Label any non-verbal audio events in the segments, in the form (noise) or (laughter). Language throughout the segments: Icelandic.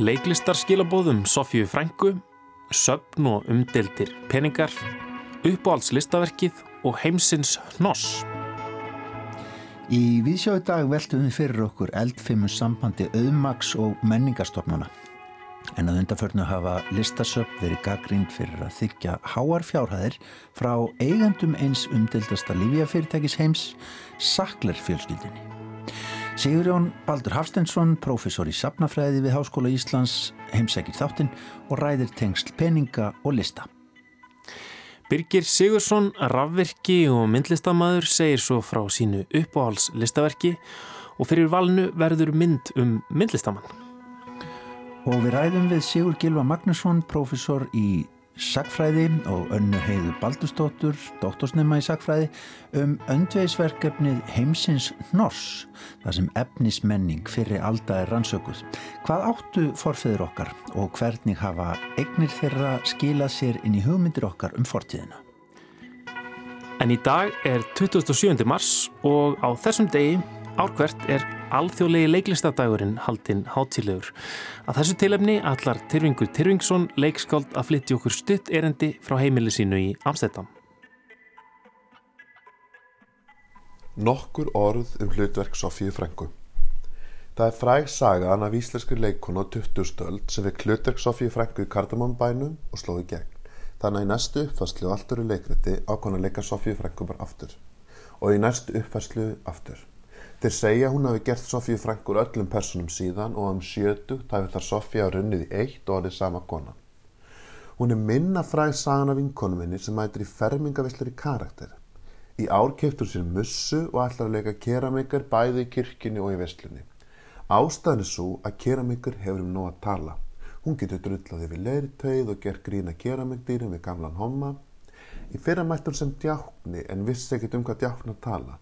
Leiklistar skilabóðum Sofju Frængu, söpn og umdeldir peningar, uppáhaldslistaverkið og heimsins hnoss. Í viðsjóðu dag veltum við fyrir okkur eldfimmu sambandi auðmaks og menningarstofnuna. En að undarförnu hafa listasöp verið gaggrínd fyrir að þykja háar fjárhæðir frá eigandum eins umdildasta lífjafyrirtækis heims, Sakler fjölskyldinni. Sigurjón Baldur Hafstensson, professor í Sapnafræði við Háskóla Íslands, heimsækir þáttinn og ræðir tengsl peninga og lista. Birgir Sigursson, rafverki og myndlistamæður segir svo frá sínu uppáhalslistaverki og fyrir valnu verður mynd um myndlistamann. Og við ræðum við Sigur Gilva Magnusson, professor í Sagfræði og önnu heiðu Baldurstóttur, doktorsnema í Sagfræði, um öndvegisverkefnið Heimsins Hnoss, það sem efnismenning fyrir aldaðir rannsökuð. Hvað áttu forfeyður okkar og hvernig hafa eignir þeirra skilað sér inn í hugmyndir okkar um fortíðina? En í dag er 27. mars og á þessum degi árkvert er alþjóðlegi leiklistadagurinn haldinn hátilegur. Að þessu tilefni allar Tyrfingur Tyrfingsson leikskáld að flytti okkur stutt erendi frá heimili sínu í Amsterdam. Nokkur orð um hlutverk Sofíu Frængu. Það er fræg sagan af íslenskri leikonu á 20. stöld sem við hlutverk Sofíu Frængu í Kardamannbænum og slóði gegn. Þannig að í næstu uppfærslu og allt eru leikriti ákvæmna að leika Sofíu Frængu bara aftur. Og í næstu uppfærslu aftur. Þeir segja hún hafi gert Sofíu Frængur öllum personum síðan og um sjötu tæfi þar Sofíu á runnið í eitt og orðið sama kona. Hún er minna fræg sagan af vinkonum henni sem mætir í fermingavislar í karakter. Í ár keftur sér mussu og ætlar að leika keramikar bæði í kirkjunni og í veslunni. Ástæðan er svo að keramikar hefur um nóg að tala. Hún getur drullaði við leirtöið og ger grína keramikdýrin við gamlan homma. Í fyrra mættur sem djákni en vissi ekkert um hvað djákna tala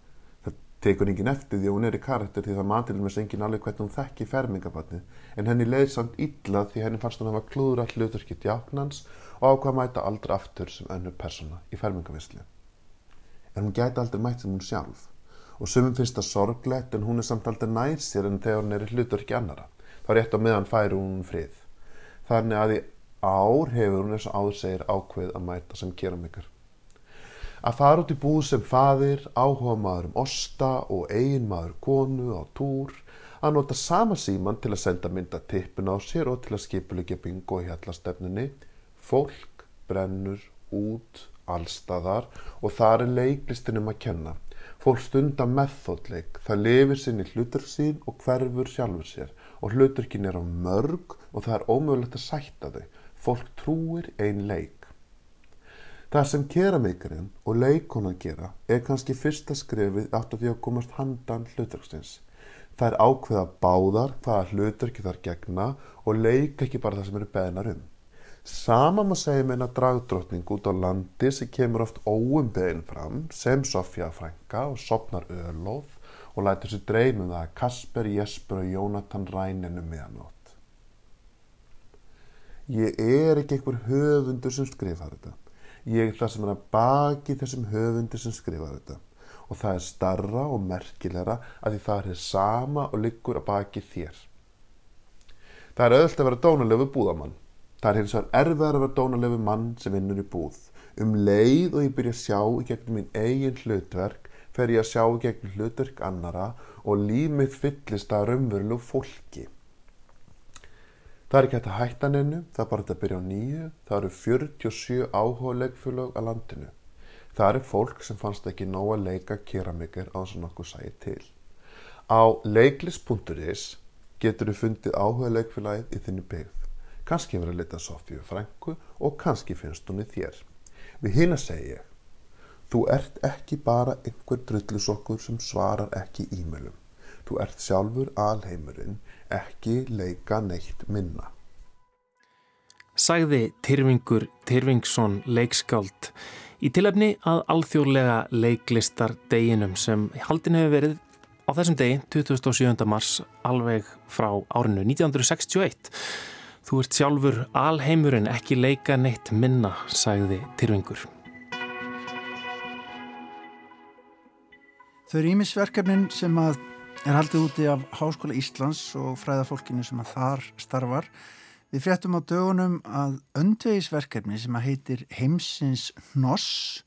tekur enginn eftir því að hún er í karakter því það matilum er enginn alveg hvernig hún þekki fermingabatni en henni leiði samt illa því henni fannst hún að hafa klúður all hluturki djáknans og ákvað mæta aldrei aftur sem önnur persona í fermingavisli. En hún gæti aldrei mætt sem hún sjálf og sumum finnst það sorglegt en hún er samt aldrei nær sér en þegar hún er í hluturki annara. Það er rétt á meðan færi hún frið. Þannig að í ár hefur hún eins og áður segir ákveð að mæta sem keramikar að fara út í búð sem faðir, áhuga maður um osta og eigin maður konu á túr, að nota sama síman til að senda mynda tippin á sér og til að skipulegja bingo í hjallastefnunni, fólk brennur út allstaðar og það er leiklistinum að kenna. Fólk stundar meðþóttleik, það lifir sinni hlutur sín og hverfur sjálfur sér og hluturkin er á mörg og það er ómögulegt að sætta þau. Fólk trúir ein leik. Það sem kerameikarinn og leikonan gera er kannski fyrsta skrefið átt af því að komast handan hlutverkstins. Það er ákveða báðar hvaða hlutverki þar gegna og leika ekki bara það sem eru beðnar um. Sama maður segja með eina dragdrottning út á landi sem kemur oft óum beðin fram sem Sofja Frænka og sopnar öðlóð og lætur sér dreymum það að Kasper, Jesper og Jónatan ræninu meðanótt. Ég er ekki einhver höfundur sem skrifa þetta ég er það sem er að baki þessum höfundi sem skrifa þetta og það er starra og merkilegra að því það er sama og liggur að baki þér. Það er auðvitað að vera dónalegu búðamann. Það er hins vegar erfiðar að vera dónalegu mann sem vinnur í búð. Um leið og ég byrja að sjá í gegnum mín eigin hlutverk fer ég að sjá í gegnum hlutverk annara og límið fyllist að raunverulegu fólki. Það er ekki hægt að hætta nennu, það er bara að byrja á nýju. Það eru 47 áhuga leikfélög að landinu. Það eru fólk sem fannst ekki nóg að leika keramikir á þess að nokkuð sæði til. Á leiklis.is getur þú fundið áhuga leikfélagið í þinni byggð. Kanski verður að leta Sofíu frængu og kannski finnst hún í þér. Við hinn að segja, þú ert ekki bara einhver drullusokkur sem svarar ekki e-mailum. Þú ert sjálfur alheimurinn ekki leika neitt minna. Sæði Tyrfingur Tyrfingsson leikskáld í tilefni að alþjóðlega leiklistar deginum sem haldin hefur verið á þessum degi 27. mars alveg frá árinu 1961. Þú ert sjálfur alheimurinn ekki leika neitt minna, sæði Tyrfingur. Þau eru ímisverkefnin sem að er haldið úti af Háskóla Íslands og fræðafólkinu sem að þar starfar. Við fréttum á dögunum að öndvegisverkefni sem að heitir Heimsins Hnoss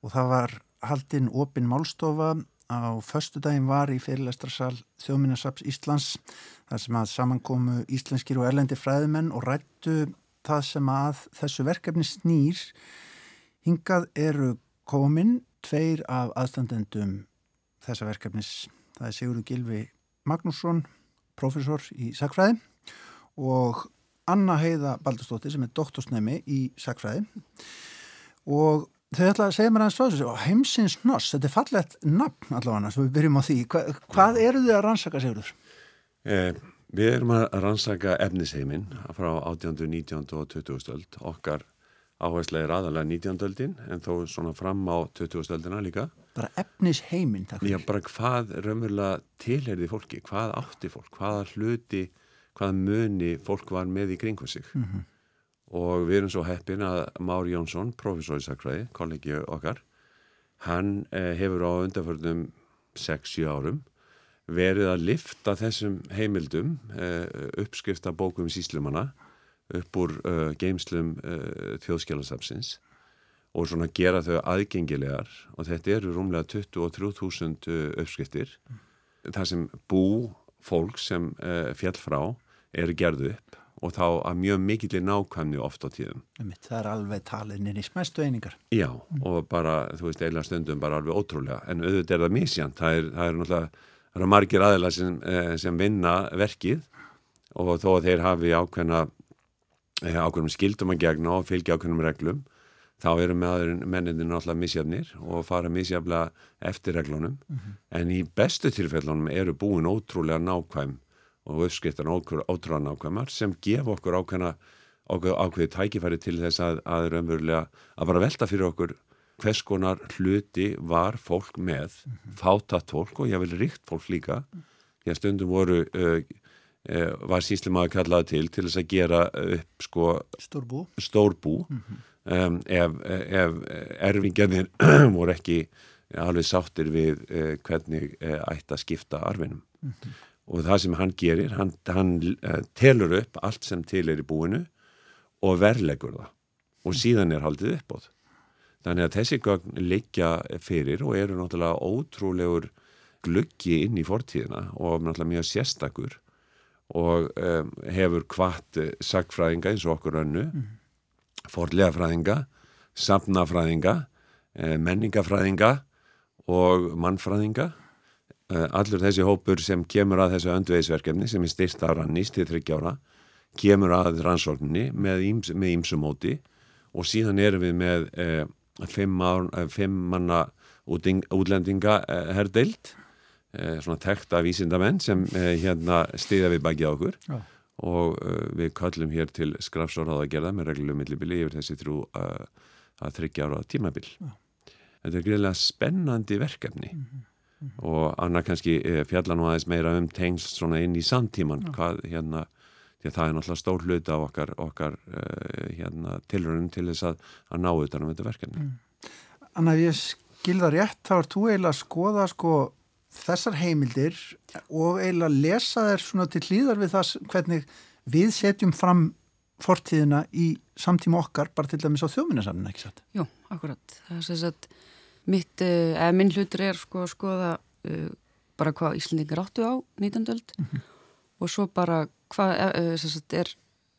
og það var haldinn opin málstofa á förstu daginn var í fyrirlestrarsal Þjóminarsaps Íslands þar sem að samankomu íslenskir og erlendi fræðumenn og rættu það sem að þessu verkefni snýr. Hingað eru komin tveir af aðstandendum þessa verkefnis Það er Sigurður Gilvi Magnússon, profesor í Sakfræði og Anna Heiða Baldurstóttir sem er doktorsnemi í Sakfræði og þau ætla að segja mér aðeins frá þessu heimsins noss, þetta er fallet nafn allavega við byrjum á því. Hva, hvað eru þau að rannsaka Sigurður? Eh, við erum að rannsaka efnisheiminn frá 18. 19. og 20. stöld okkar áherslega er aðalega 19. stöldin en þó svona fram á 20. stöldina líka bara efnis heiminn Já, bara hvað raunverulega tilherði fólki, hvað átti fólk, hvaða hluti, hvaða muni fólk var með í kringum sig. Mm -hmm. Og við erum svo heppin að Mári Jónsson, professor í Sakræði, kollegi okkar, hann eh, hefur á undarförnum 6-7 árum verið að lifta þessum heimildum, eh, uppskrifta bókum síslumanna upp úr uh, geimslum uh, þjóðskjálasafsins og svona gera þau aðgengilegar og þetta eru rúmlega 23.000 uh, uppskriftir mm. það sem bú fólk sem uh, fjall frá eru gerðu upp og þá að mjög mikillir nákvæmni oft á tíðum. Það er alveg talininn í smæstu einingar. Já mm. og bara, þú veist, eila stundum bara alveg ótrúlega en auðvitað er það misjant, það er, það er náttúrulega það eru margir aðeila sem, eh, sem vinna verkið og þó að þeir hafi ákveðna ákveðnum skildum að gegna og fylgja ákveðnum reglum þá eru menninni náttúrulega misjafnir og fara misjaflega eftir reglunum mm -hmm. en í bestu tilfellunum eru búin ótrúlega nákvæm og uppskrittan ótrúlega nákvæmar sem gef okkur ákveðna ákveði tækifæri til þess að að raunverulega að bara velta fyrir okkur hvers konar hluti var fólk með, mm -hmm. fátatt fólk og ég vil ríkt fólk líka mm -hmm. því að stundum voru uh, uh, var síslimaður kallaði til til þess að gera upp sko stórbú, stórbú mhm um, ef, ef erfingarnir (clears throat) voru ekki alveg sáttir við uh, hvernig uh, ætti að skipta arfinum. Mm -hmm. og það sem hann gerir hann, hann uh, telur upp allt sem til er í búinu og verlegur það. Og síðan er haldið upp á það þannig að þessi gögn liggja fyrir og eru náttúrulega ótrúlegur gluggi inn í fortíðina og náttúrulega mjög sérstakur og um, hefur hvart sagfræðinga eins og okkur önnu mm -hmm forlegafræðinga, samnafræðinga, eh, menningafræðinga og mannfræðinga. Eh, allur þessi hópur sem kemur að þessu öndvegisverkefni sem er styrst að rannist til þryggjára, kemur að rannsókninni með ímsumóti og síðan erum við með eh, fimm, ár, eh, fimm manna útlendinga eh, herdeilt, eh, svona tekta vísindamenn sem hérna stiða við baki á okkur. Já og uh, við kallum hér til skrafsóráða að gera með reglum millibili yfir þessi trú uh, að þryggja ára tímabil. Ja. Þetta er greiðilega spennandi verkefni mm -hmm. Mm -hmm. og annað kannski eh, fjalla nú aðeins meira um tengst svona inn í samtíman ja. hvað hérna, því að það er náttúrulega stór hluta af okkar, okkar uh, hérna, tilröðum til þess að, að ná utan um þetta verkefni. Mm. Anna, ég skilða rétt, þá er þú eiginlega að skoða sko þessar heimildir og eiginlega lesa þær svona til hlýðar við það hvernig við setjum fram fortíðina í samtíma okkar bara til dæmis á þjóminarsamlinu, ekki satt? Jú, akkurat. Það er þess að mitt, eh, eða minn hlutur er sko að skoða uh, bara hvað Íslandingar áttu á 19. öld mm -hmm. og svo bara hvað uh, sagt, er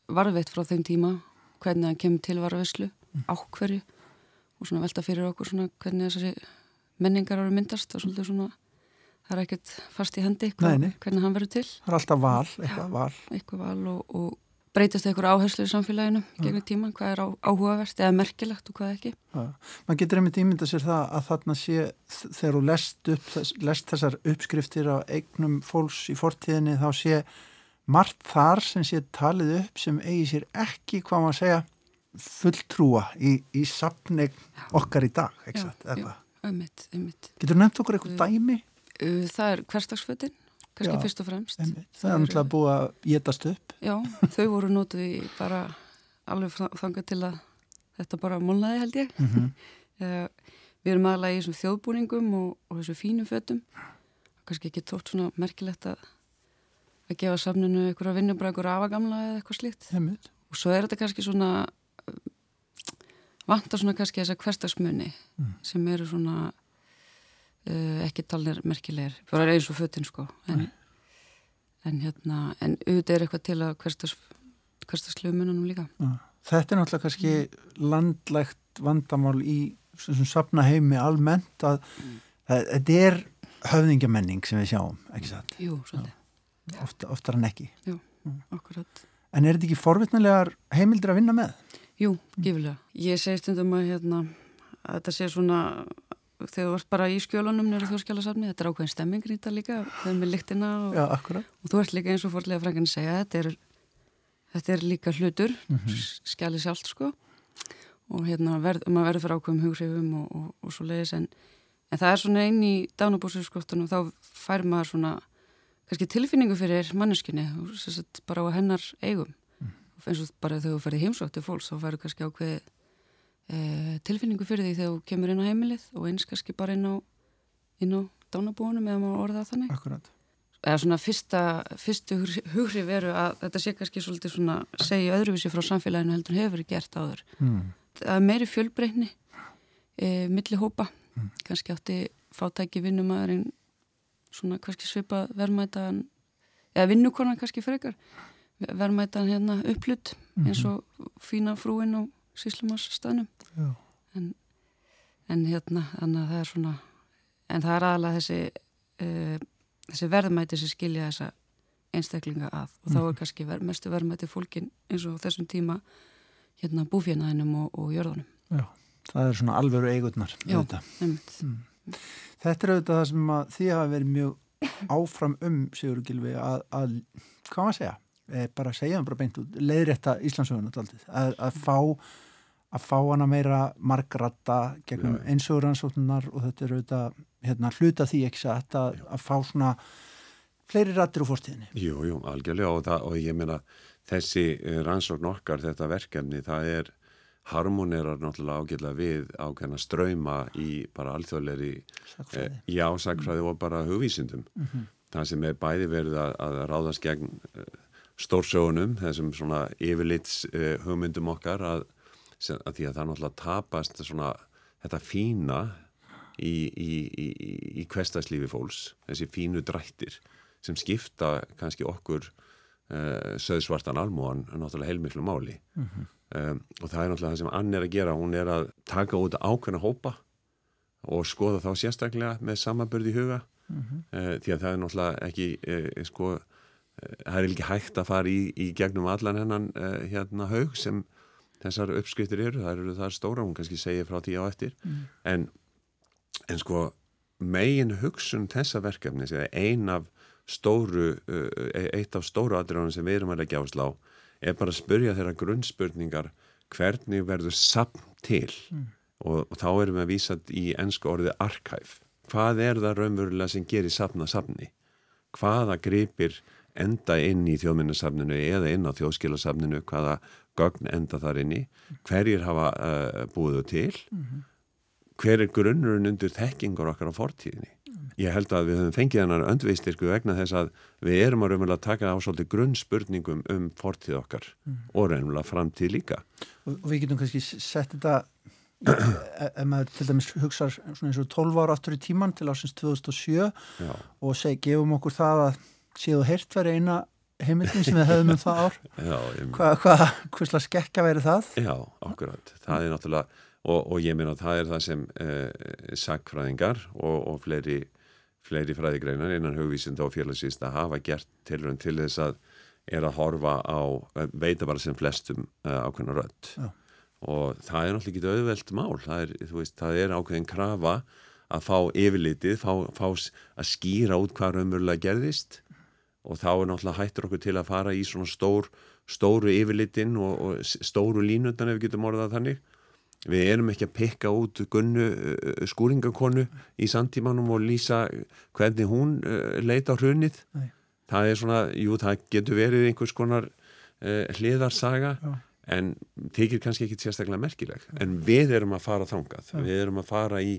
varðveitt frá þeim tíma hvernig það kemur til varðveislu mm. ákverju og svona velta fyrir okkur svona hvernig þessari menningar eru myndast og svolítið svona það er ekkert fast í hendi hva, hvernig hann verður til. Það er alltaf val, eitthvað Já, val, eitthvað val og, og breytast eitthvað áherslu í samfélaginu ja. gegnum tíman, hvað er á, áhugavert eða merkilegt og hvað ekki. Ja. mann getur einmitt ímynda sér það að þarna sé þegar þú lest, upp, lest þessar uppskriftir á eignum fólks í fortíðinni þá sé margt þar sem sé talið upp sem eigi sér ekki hvað maður segja fulltrúa í, í sapnegn okkar í dag ummitt, ummitt Getur nefnt okkur eitthvað dæmi? Uh, það er hverstagsfötin, kannski Já, fyrst og fremst. Einmitt. Það er náttúrulega búið að getast upp. Já, þau voru nótuð í bara alveg þangað til að þetta bara molnaði held ég. Mm -hmm. uh, við erum aðalega í þessum þjóðbúningum og, og þessum fínum fötum. kannski ekki tótt svona merkilegt að að gefa samninu að vinna bara ykkur afagamla eða eitthvað slíkt Heimild. og svo er þetta kannski svona vantar svona kannski þessa hverstagsmunni Mm. sem eru svona uh, ekki talnir merkilegir bara eins og fötin sko. En, en hérna en auðvitað er eitthvað til að hverstagslegu mununum líka. Já. Þetta er náttúrulega kannski landlægt vandamál í safna heimi almennt að það, þetta er höfðingjamenning sem við sjáum, ekki satt, Jú, svolítið, Oft, oftar en ekki. akkurat. En er þetta ekki forvitnulegar heimildir að vinna með? Jú, gífilega. Ég segi stundum að, hérna, að þetta sé svona þegar þú ert bara í skjölunum nýra þjóðskjálasafni, þetta er ákveðin stemming rýta líka þegar með lyktina og, Já, og þú ert líka eins og fórlega frængan að segja þetta er, þetta er líka hlutur mm Mhm. skjali sjálft sko. Og hérna verð, maður verður fyrir ákveðum hughrifum og, og, og svo leiðis en, en það er svona inn í dánabúsarskottunum þá fær maður svona kannski tilfinningu fyrir manneskinni og bara á hennar eigum. Eins og bara þegar þú ferði heimsótt til fólks þá færðu kannski ákveði e, tilfinningu fyrir því þegar þú kemur inn á heimilið og eins kannski bara inn á inn á dánabúunum eða maður orða þannig. Akkurat. eða svona fyrsta, fyrstu hugri veru að þetta sé kannski svolítið svona segja öðruvísi frá samfélaginu heldur hefur gert áður. Mm. það er meiri fjölbreytni e, milli hópa. Kannski átti fátæki vinnumæðurinn svona kannski svipa verðmætan eða vinnukonan kannski frekar verðmætan hérna upplut eins og fína frúin á síslumarsstaðnum Já. en, en hérna það er svona en það er aðalega þessi uh, þessi verðmæti sem skilja þessa einstaklinga að og þá er kannski ver, mestu verðmæti fólkin eins og þessum tíma hérna búfjanaðinum og, og jörðunum Já. Það er svona alveru eigurnar. Já. auðvitað. Einmitt. Þetta er auðvitað það sem að því hafa verið mjög áfram um Sigur Gilvi að, að hvað maður að segja, bara segja hann bara beint út, leiðrétta Íslandsögun að, að fá að fá hana meira margratta gegnum Já. einsöguransóknunar og þetta er auðvitað hérna, hluta því ekki satt að, að fá svona fleiri rattir úr fórstíðinni. Jú, jú, algjörlega og, það, og ég meina þessi eh, rannsókn okkar, þetta verkefni, það er harmonerar náttúrulega ágjörlega við ákveðna ströyma í bara alþjóðleiri eh, já, sagfræði og bara hugvísindum. Það sem er bæði verið að, að ráðast gegn uh, stórsögunum, þessum svona yfirlits uh, hugmyndum okkar að, að því að það náttúrulega tapast svona þetta fína í, í, í, í hverstagslífi fólks, þessi fínu drættir sem skipta kannski okkur uh, söðsvartan almúan náttúrulega heilmiklu máli. Um, og það er náttúrulega það sem Ann er að gera hún er að taka út ákveðna hópa og skoða þá sérstaklega með samanbörði í huga. Uh, því að það er náttúrulega ekki sko, það er ekki hægt að fara í, í gegnum allan hennan uh, hérna haug sem þessar uppskriftir eru, það eru það stóra hún kannski segir frá því á eftir. En, en sko megin hugsun þessa verkefni ein af stóru uh, eitt af stóru aðrjóðan sem við erum að leggja áslá er bara að spurja þeirra grunnspurningar hvernig verður sapn til? Og, og þá erum við að vísa í ennsku orðið arkæf hvað er það raunverulega sem gerir sapna sapni hvaða gripir enda inn í þjóðminnasafninu eða inn á þjóðskilasafninu hvaða gögn enda þar inni hverjir hafa uh, búið til hver er grunnurinn undir þekkingur okkar á fortíðinni? Ég held að við höfum fengið hennar öndveistyrku vegna þess að við erum að raunverulega taka á svolítið grunnspurningum um fortíð okkar og raunverulega framtíð líka. Og, og við getum kannski sett þetta e- ef maður til dæmis hugsar svona eins og 12 ára aftur í tíman til ásins 2007 Já, og seg, gefum okkur það að séu heyrt veri eina heimildin sem við höfum um það ár. (laughs) Hvað hva, hva slags skekka veri það? Já akkurat. Það er náttúrulega og, og ég meina að það er það sem eh, sakfræðingar og, og fleiri, fleiri fræðigreinar innan hugvísinda og félagsvísinda hafa gert tilrönd til þess að er að horfa á, eh, veita bara sem flestum uh, ákveðna rödd. Já. og það er náttúrulega ekki auðvelt mál, það er, veist, það er ákveðin krafa að fá yfirlitið, fá, fá að skýra út hvað raunverulega gerðist og þá er náttúrulega hættur okkur til að fara í svona stór, stóru yfirlitin og, og stóru línundan ef við getum orðað þannig. Við erum ekki að pikka út gunnu uh, skúringakonu í samtímanum og lýsa hvernig hún uh, leita Nei. það er svona, jú það getur verið einhvers konar uh, hliðarsaga Já. en þykir kannski ekki sérstaklega merkileg. En við erum að fara þangað. Við erum að fara í,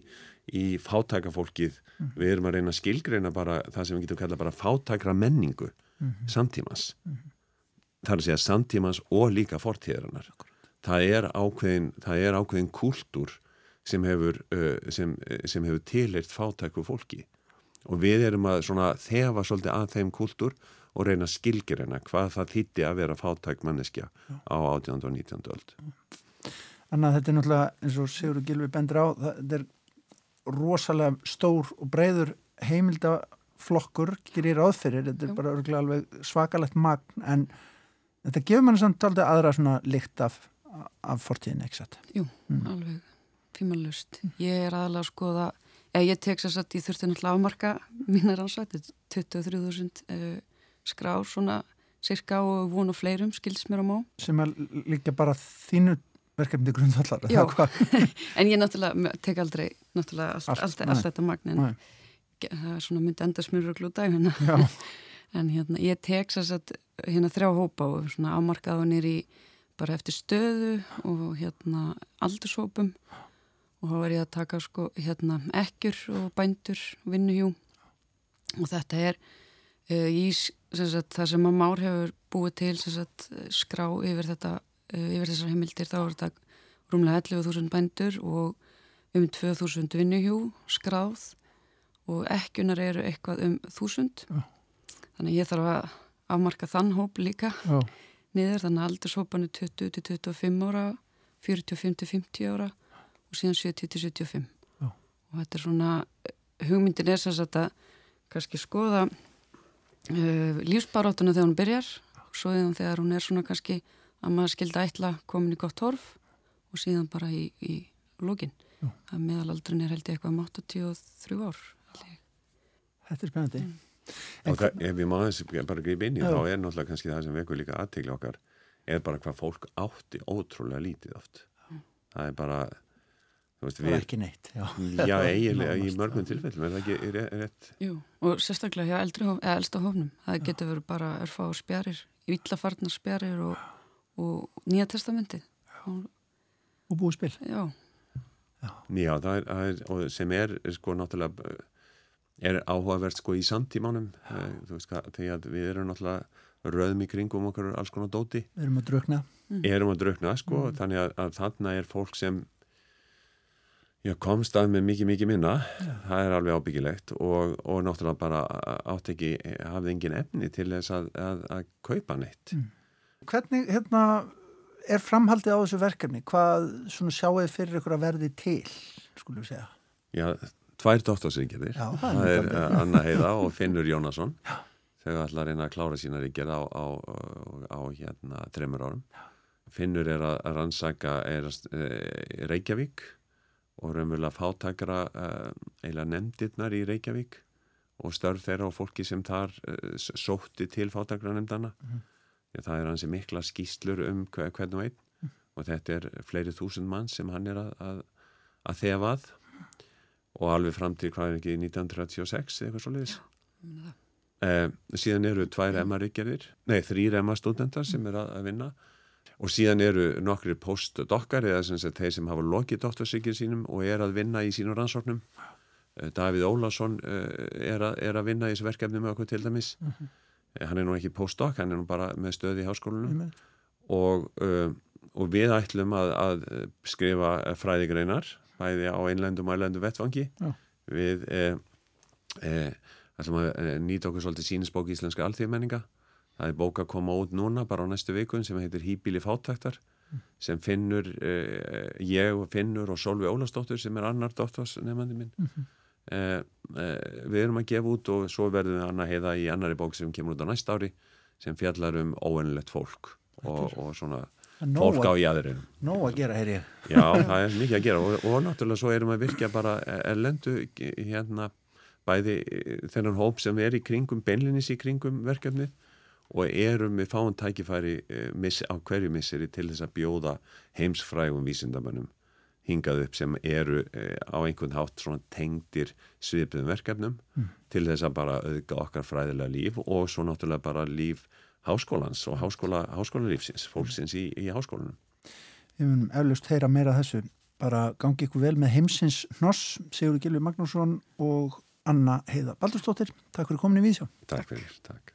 í fátækafólkið við erum að reyna að skilgreina bara það sem við getum kallað bara fátækra menningu samtímas það er að segja samtímas og líka fortíðarinnar. Það er ákveðin, það er ákveðin kúltúr sem hefur, uh, sem, sem hefur tilheirt fátæku fólki. Og við erum að svona þefa svolítið að þeim kúltúr og reyna skilgirina hvað það þýtti að vera fátæk manneskja á 18. og 19. öld. Þannig að þetta er náttúrulega eins og Sigur Gilvi bendur á, þetta er rosalega stór og breyður heimildaflokkur gerir áðferir, þetta er bara alveg svakalegt magn en þetta gefur mann samt aldrei aðra svona lykt af, af fortíðin, satt? Jú, mm. alveg fímanlust. Ég er aðalega að skoða, eða ég tek sér satt, ég þurfti náttúrulega afmarka mínar ansætt, 23.000 uh, skrár svona cirka og vonu fleirum skilds mér á má. Sem er líka bara þínu verkefni grundvallar. Já, (laughs) en ég náttúrulega tek aldrei náttúrulega allt, allt, allt, allt þetta magna en það er svona myndi enda smuruglu dæguna. (laughs) en hérna ég tek sér satt hérna þrjá hópa og svona afmarkaða nýri bara eftir stöðu og hérna aldurshópum. Og þá er ég að taka sko hérna ekkjur og bændur vinnuhjú. Og þetta er uh, í sagt, það sem að Már hefur búið til sagt, skrá yfir þetta yfir þessar heimildir þá er þetta rúmlega 11.000 bændur og um 2.000 vinnuhjú skráð og ekkjunar eru eitthvað um 1.000 Já. þannig ég þarf að afmarka þann hóp líka Já. niður þannig að aldurshópan er 20-25 ára 45-50 ára og síðan 70-75 og þetta er svona hugmyndin er þess að þetta kannski skoða uh, lífsbaráttuna þegar hún byrjar og svo þegar hún er svona kannski að maður skilda ætla komin í gott horf og síðan bara í, í lókin að meðalaldrin er held ég eitthvað um 83 ár Þetta er spennandi. Mm. Og það, ef við máðum þessi bara grip inn í þá er náttúrulega kannski það sem vekur líka aðtegla okkar er bara hvað fólk átti ótrúlega lítið oft. Það er bara Veist, það er ekki neitt Já, já (laughs) eiginlega í mörgum tilfellum er það ekki er, er rétt? Jú, og sérstaklega hjá eldri, eða eldsta hófnum það getur verið bara örfa á spjarir villafarnar spjarir og, og nýja testamenti og, og búið spil Já, já. já það er, það er, sem er sko náttúrulega er áhugavert sko í samtímanum eh, þegar við erum náttúrulega röðum í kringum okkur alls konar dóti erum að drukna mm. Erum að drukna sko, mm. þannig að, að þarna er fólk sem Já, komst að með mikið, mikið minna, Já. það er alveg ábyggilegt og, og náttúrulega bara átt ekki, hafði engin efni til þess að, að, að kaupa neitt. Mm. Hvernig, hérna, er framhaldið á þessu verkefni? Hvað svona sjáuð fyrir ykkur að verði til, skulum við segja? Já, tvær dóttarsyngjörðir, það, er uh, Anna Heiða og (laughs) Finnur Jónasson, þegar ætla að reyna að klára sína ríkjara á, á, á, hérna tremur árum. Finnur er að, rannsaka er, er, Reykjavík og raunverulega fátakra uh, eiginlega nefndirnar í Reykjavík og störf þeirra og fólki sem þar sótti til fátakra nefndana mm -hmm. Það er hansi mikla skýslur um hver, hvern og einn. Mm -hmm. og þetta er fleiri þúsund mann sem hann er að, að, að þefað og alveg fram til hvað er ekki 1936 eða eitthvað svo leiðis uh, síðan eru tvær MR-ríkjarir nei, þrýr MR-stúdendar sem er að vinna. Og síðan eru nokkri postdokkar eða sem sagt, þeir sem hafa lokið doktorsykir sínum og er að vinna í sínum rannsóknum. Eh, Davíð Ólason eh, er, er að vinna í þessu verkefni með okkur til dæmis. Uh mhm. Eh, hann er nú ekki postdokk, hann er nú bara með stöði í háskólunum -huh. og, uh, og við ætlum að, að skrifa fræðigreinar bæði á einlendum og einlendum vettfangi -huh. við ætlum að nýta okkur svolítið sínisbók íslenska alþjóðmenninga það er bók að koma út núna bara á næstu vikun sem heitir Hýbíli fátæktar sem finnur eh, ég og finnur og Solvi Ólastóttur sem er annar dóttorsnefandi minn mm -hmm. Eh, eh, við erum að gefa út og svo verðum við annað heiða í annari bók sem kemur út á næst ári sem fjallar um óennilegt fólk og, og svona fólk á í aðurinnum Nó að gera, heyr ég. Já, það er mikið að gera og, og náttúrulega svo erum við að virkja bara erlendu hérna bæði þennan hóp sem er í kringum beinlinis í kringum verkefnið og erum við fáin tækifæri eh, á hverju misseri til þess að bjóða heimsfrægum vísindamönnum hingað upp sem eru eh, á einhvern hátt tengdir svipiðum verkefnum mm. til þess að bara auðga okkar fræðilega líf og svo náttúrulega bara líf háskólans og háskóla, háskólalífsins, fólksins í, í háskólanum. Við munum eflust heyra meira þessu. Bara gangi ykkur vel með heimsins Hnoss, Sigur Gilvi Magnússon og Anna Heiða Baldurstóttir. Takk fyrir komin í Vísjó. Takk fyrir, takk.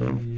Um...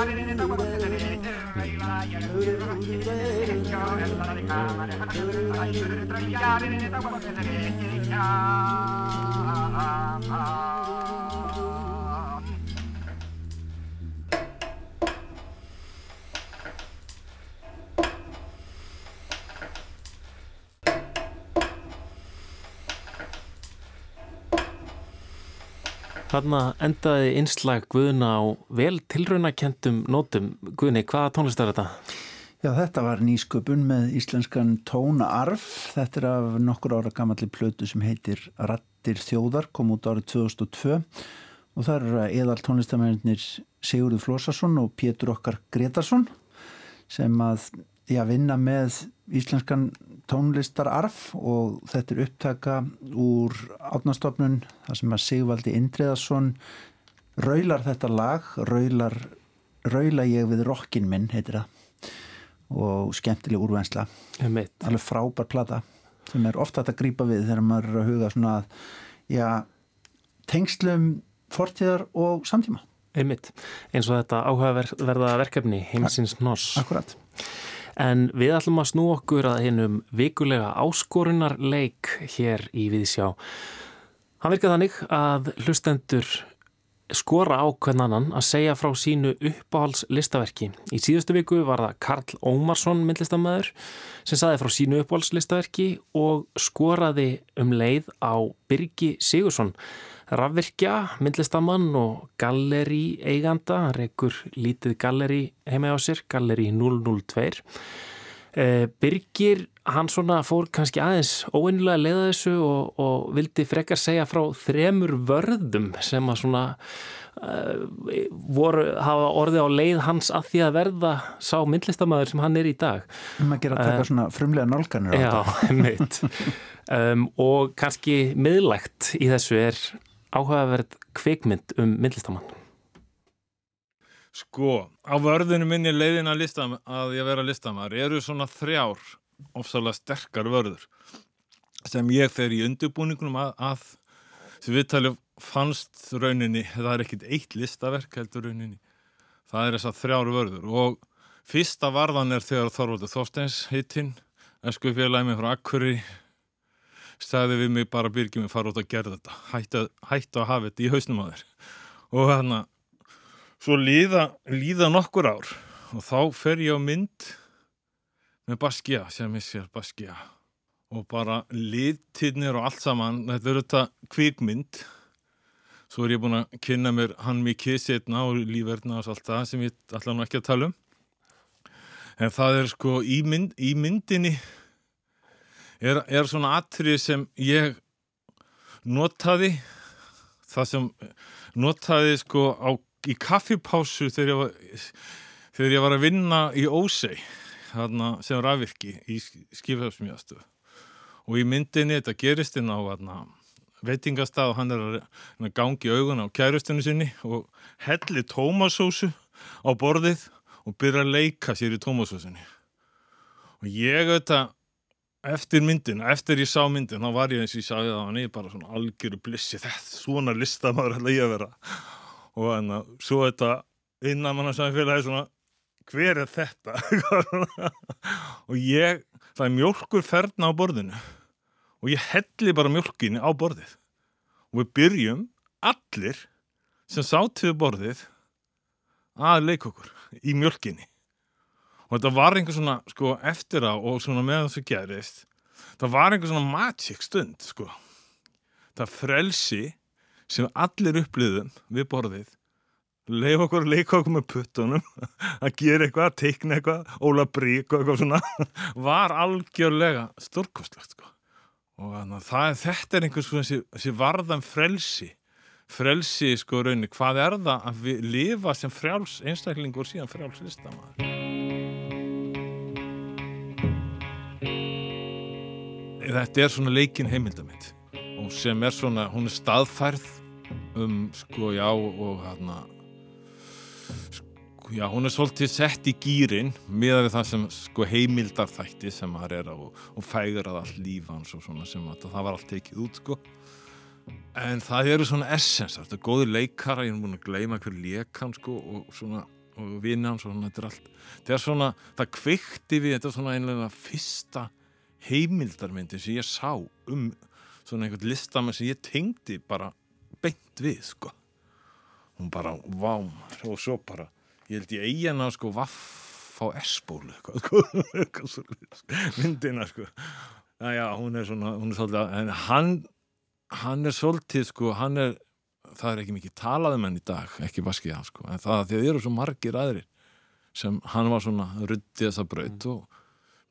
I'm gonna go get some more. Þarna endaði einslag Guðuna á vel tilraunakentum nótum. Guðni, hvaða tónlist er þetta? Já, þetta var nýsköpun með íslenskan tónaarf. Þetta er af nokkur ára gammalli plötu sem heitir Rattir þjóðar, kom út árið 2002 og það eru eðal tónlistamennir Sigurður Flósarsson og Pétur Okkar Gretarsson sem að já, vinna með íslenskan tónlistararf og þetta er upptaka úr átnastofnun þar sem að Sigvaldi Indriðarsson raular þetta lag raular, raula ég við rockin minn heitir það og skemmtileg úrvensla alveg frábær plata sem er ofta að grípa við þegar maður er að huga svona að já, tengslum fortíðar og samtíma. Einmitt, eins og þetta áhugaverða verkefni heimsins Noss Akkurat En við ætlum að snú okkur að hennum vikulega áskorunarleik hér í Viðsjá. Hann virkað þannig að hlustendur skora á hvern annan að segja frá sínu uppáhalds listaverki. Í síðustu viku var það Karl Ómarsson myndlistamæður sem saði frá sínu uppáhalds listaverki og skoraði um leið á Birgi Sigursson rafvirkja, myndlistamann og galleri eiganda, hann reykur lítið galleri heima á sér, galleri 002. Eh, Birgir, hann svona fór kannski aðeins óeinlega leiða þessu og, og vildi frekar segja frá þremur vörðum sem að svona uh, voru, hafa orðið á leið hans að því að verða sá myndlistamæður sem hann er í dag. Um að gera að taka uh, svona frumlega nálganir á þetta. (laughs) Já, mitt. Um, og kannski miðlægt í þessu er áhugaverð kveikmynd um myndlistamann? Sko, á vörðinu minni leiðin að, lista, að ég vera listamæður eru svona þrjár ofsalega sterkar vörður sem ég þegar í undirbúningunum að, að sem við talum fannst rauninni, það er ekkit eitt listaverk heldur rauninni, það er þess að þrjáru vörður og fyrsta varðan er þegar Þorvaldur Þorsteins hittinn, esku félagi mig frá Akkuri stæði við mig bara byrgjum að fara út að gera þetta. Hættu, hættu að hafa þetta í hausnum á þér. Og að svo líða, líða nokkur ár og þá fer ég á mynd með Baskja sem ég sér Baskja og bara litirnir og allt saman, þetta er þetta kvikmynd. Svo er ég búin að kynna mér hann mikið setna og lífverðna og allt það sem ég ætla nú ekki að tala um. En það er sko í, mynd, í myndinni er, er svona atrið sem ég notaði það sem notaði sko á, í kaffipásu þegar ég var, þegar ég var að vinna í Ósei sem rafvirki í skifhafsmjöðastu og í myndinni þetta gerist inn á hana, veitingastað og hann er að gangi augun á kærustunni sinni og helli tómasósu á borðið og byrja að leika sér í tómasósunni. Og ég auðvitað eftir myndin, eftir ég sá myndin þá var ég eins og ég sagði það hann er bara svona algjöru blissi, þetta svona listamæður ætla ég að vera. Og þannig að svo þetta innan mann að samfélagi svona hver er þetta? (laughs) Og ég það er mjölkur ferna á borðinu. Og ég helli bara mjölkinni á borðið. Og við byrjum allir sem sátt við borðið að leika okkur í mjölkinni og þetta var einhver svona sko eftir á og svona meðan þessu gerist það var einhver svona magic stund sko. Það frelsi sem allir upplýðum við borðið leif okkur að leika okkur með puttunum (laughs) að gera eitthvað, að teikna eitthvað óla brík og eitthvað svona (laughs) var algjörlega stórkostlegt sko. Og það, þetta er einhvers svona þessi varðan frelsi. Frelsi sko raunni, hvað er það að við lifa sem frjáls einstaklingur síðan frjáls listamæður Þetta er svona leikin heimildamind og sem er svona, hún er staðfærð um sko já og hérna Já, hún er svolítið sett í gýrin með það sem sko, heimildar þætti sem það er og, og fægur að allt líf hans og svona sem að það var allt tekið út sko. En það eru svona essens, þetta er góði leikara, ég er búin að gleyma hver leikan sko og svona og vinna hans og svona, þetta er allt, þetta er svona, það kvikti við, þetta er svona einlega fyrsta heimildarmyndi sem ég sá um svona einhvern listamenn sem ég tengdi bara beint við sko. Hún bara, vá, og svo bara ég held ég eigin að sko vaff á S-bólu myndina sko já, hún er svona, hún er svolítið hann, hann er svolítið sko, hann er það er ekki mikið talað um henn í dag, ekki vaskið hann sko, en það að það eru svo margir aðrir sem hann var svona ruttið þessa braut mm. og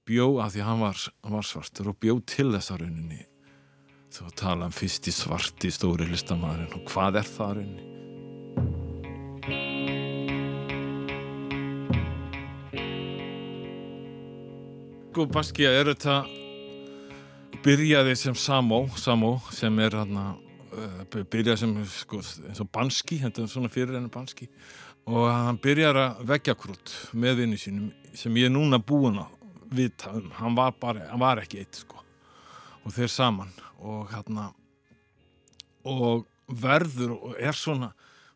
bjó að því hann var, hann var svartur og bjó til þessa rauninni þú tala um fyrst í svarti stóri listamæðurinn og hvað er það rauninni? Sko Baskija er þetta byrjaði sem Samó Samó sem er uh, byrjaði sem sko, eins og Banski þetta er svona fyrir henni Banski og hann byrjaði að vekja krút með vinnu sínum sem ég er núna búin að vita um, hann var, bara, hann var ekki eitt sko. Og þeir saman. Og hérna og verður og er svona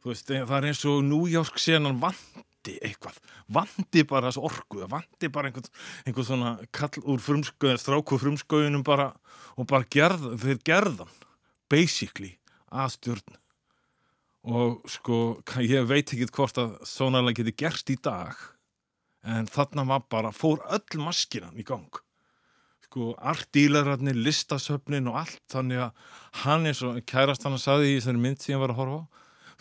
veist, það er eins og New York senan vandi eitthvað. Vandi bara þessu orgu vandi bara einhvern, einhvern svona kall úr frumskauðin, stráku frumskauðinum bara og bara gerð, þeir gerðan basically að stjórn. Og sko ég veit ekki hvort að svonalega geti gerst í dag en þarna var bara fór öll maskinan í gang. Sko artílararnir, listasöfnin og allt þannig að hann eins og kærast hann að saði í þessari mynd sem ég var að horfa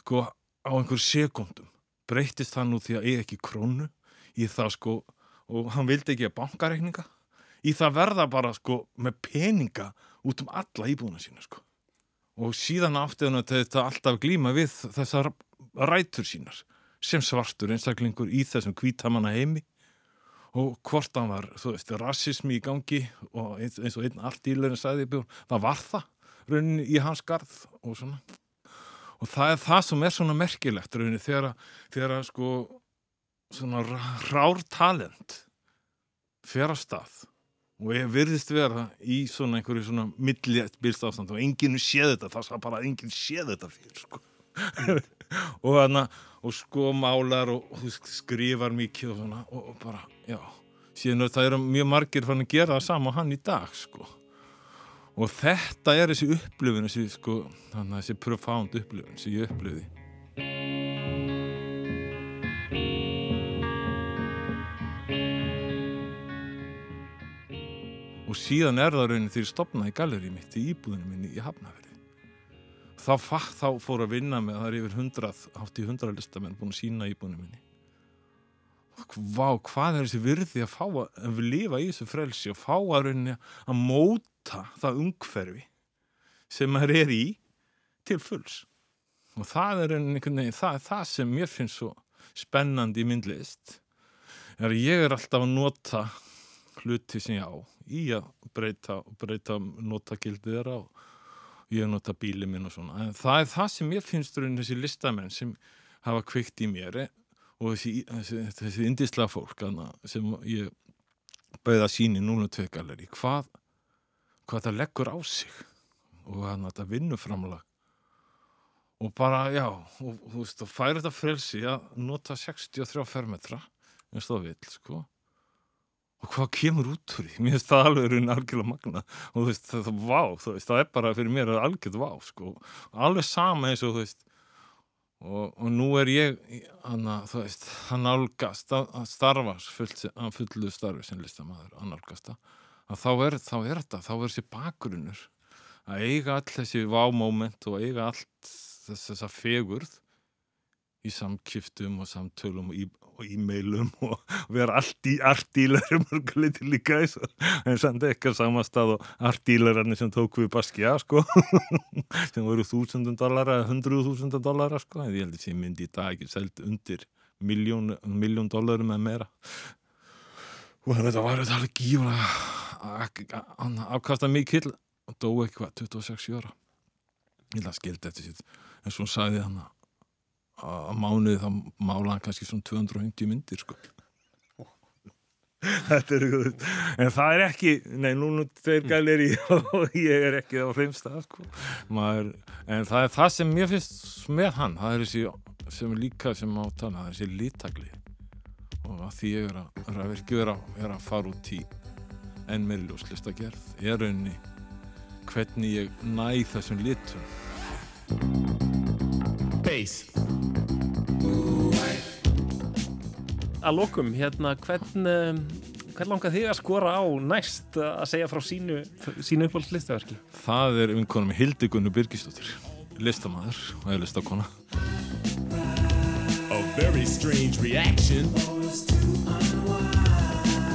sko á einhver sekundum breytist það nú því að eiga ekki krónu í það sko og hann vildi ekki að bankareikninga. Í það verða bara sko með peninga út um alla íbúna sína sko. Og síðan áttið hann að þetta alltaf glíma við þessar rætur sínar sem svartur einstaklingur í þessum kvítamanna heimi og hvort hann var, þú veist, rassismi í gangi og eins, eins og einn allt ílöðin sagði í björn, það var það rauninni í hans garð og svona. Og það er það sem er svona merkilegt rauninni þegar, þegar sko svona rár talent fer að stað og ég virðist vera í svona einhverju svona millið byrst ástand og enginn séð þetta, það sá bara að enginn séð þetta fyrir sko (laughs) og hana, og sko málar og, og skrifar mikið og svona og, og bara, já. Síðan það eru mjög margir fann að gera það sama hann í dag sko. Og þetta er þessi upplifun þessi sko, þannig að þessi profound upplifun sem ég upplifi og síðan er það raunin þegar ég stopnaði galeri mitt í íbúðinu minni í Hafnafjörði þá, þá fór að vinna með það er yfir hundrað, hátt í hundra listamenn búin að sína íbúðinu minni. Vá, hvað er þessi virði að fá að, við lifa í þessu frelsi og fá að rauninni að móta það umhverfi sem maður er í til fulls? Og það er rauninni það, það, það sem mér finnst svo spennandi í myndlist er að ég er alltaf að nota hluti sem ég á í að breyta, breyta notagildið þeirra og ég nota bílið minn og svona. En það er það sem ég finnst rauninni þessi listamenn sem hafa kvikt í mér og þessi, þessi, þessi indisla fólk sem ég bauði að síni núna tveikalleri hvað, hvað það leggur á sig og hann að það vinnur framlag og bara já og þú veist og færi þetta frelsi að nota 63 fermetra það vil sko og hvað kemur út úr því, mér finnst það alveg raun algjörlega magna og þú veist það, það, vá, þú veist, það er bara fyrir mér algjörð vá sko, alveg sama eins og þú veist og, og nú er ég hana, þú veist, hann álgast að, að starfa að fullu starfi sem listamæður, hann álgast að þá er, þá er þetta, þá er þessi bakgrunnur. Að eiga all þessi vámoment og eiga allt þess, þessa fegurð í samkiptum og samtölum og, e og e-mailum (laughs) og vera allt í artílarum líka en samt ekki á samastað og artílararnir sem tók við Baskja sko (laughs) sem voru þúsundum dollara hundruð þúsundum dollara sko en ég held að það myndi í dag ekki seld undir miljón, miljón dollarum eða meira. Og þetta var þetta alveg gífla afkasta mikill og dó eitthvað 26 ára. Ég held að skildi þetta sitt en svo sagði hann að á mánuði þá mála hann kannski svona 250 myndir sko. (laughs) Þetta er en það er ekki, nei núna þeir gælir í og ég er ekki á hreimstað sko. Maður, en það er það sem mér finnst með hann. Það er þessi sem er líka sem átana það er þessi lítagli og að því ég er að, er að verki vera er að fara út í enn meiri ljóslista gerð er raunni hvernig ég næ þessum litum Bass Að lokum, hérna, hvern, hvern langar þig að skora á næst að segja frá sínu, sínu uppáhaldslistaverki? Það er umkonum Hildigunni Birgisdóttir, listamæður og er listakona. A very strange reaction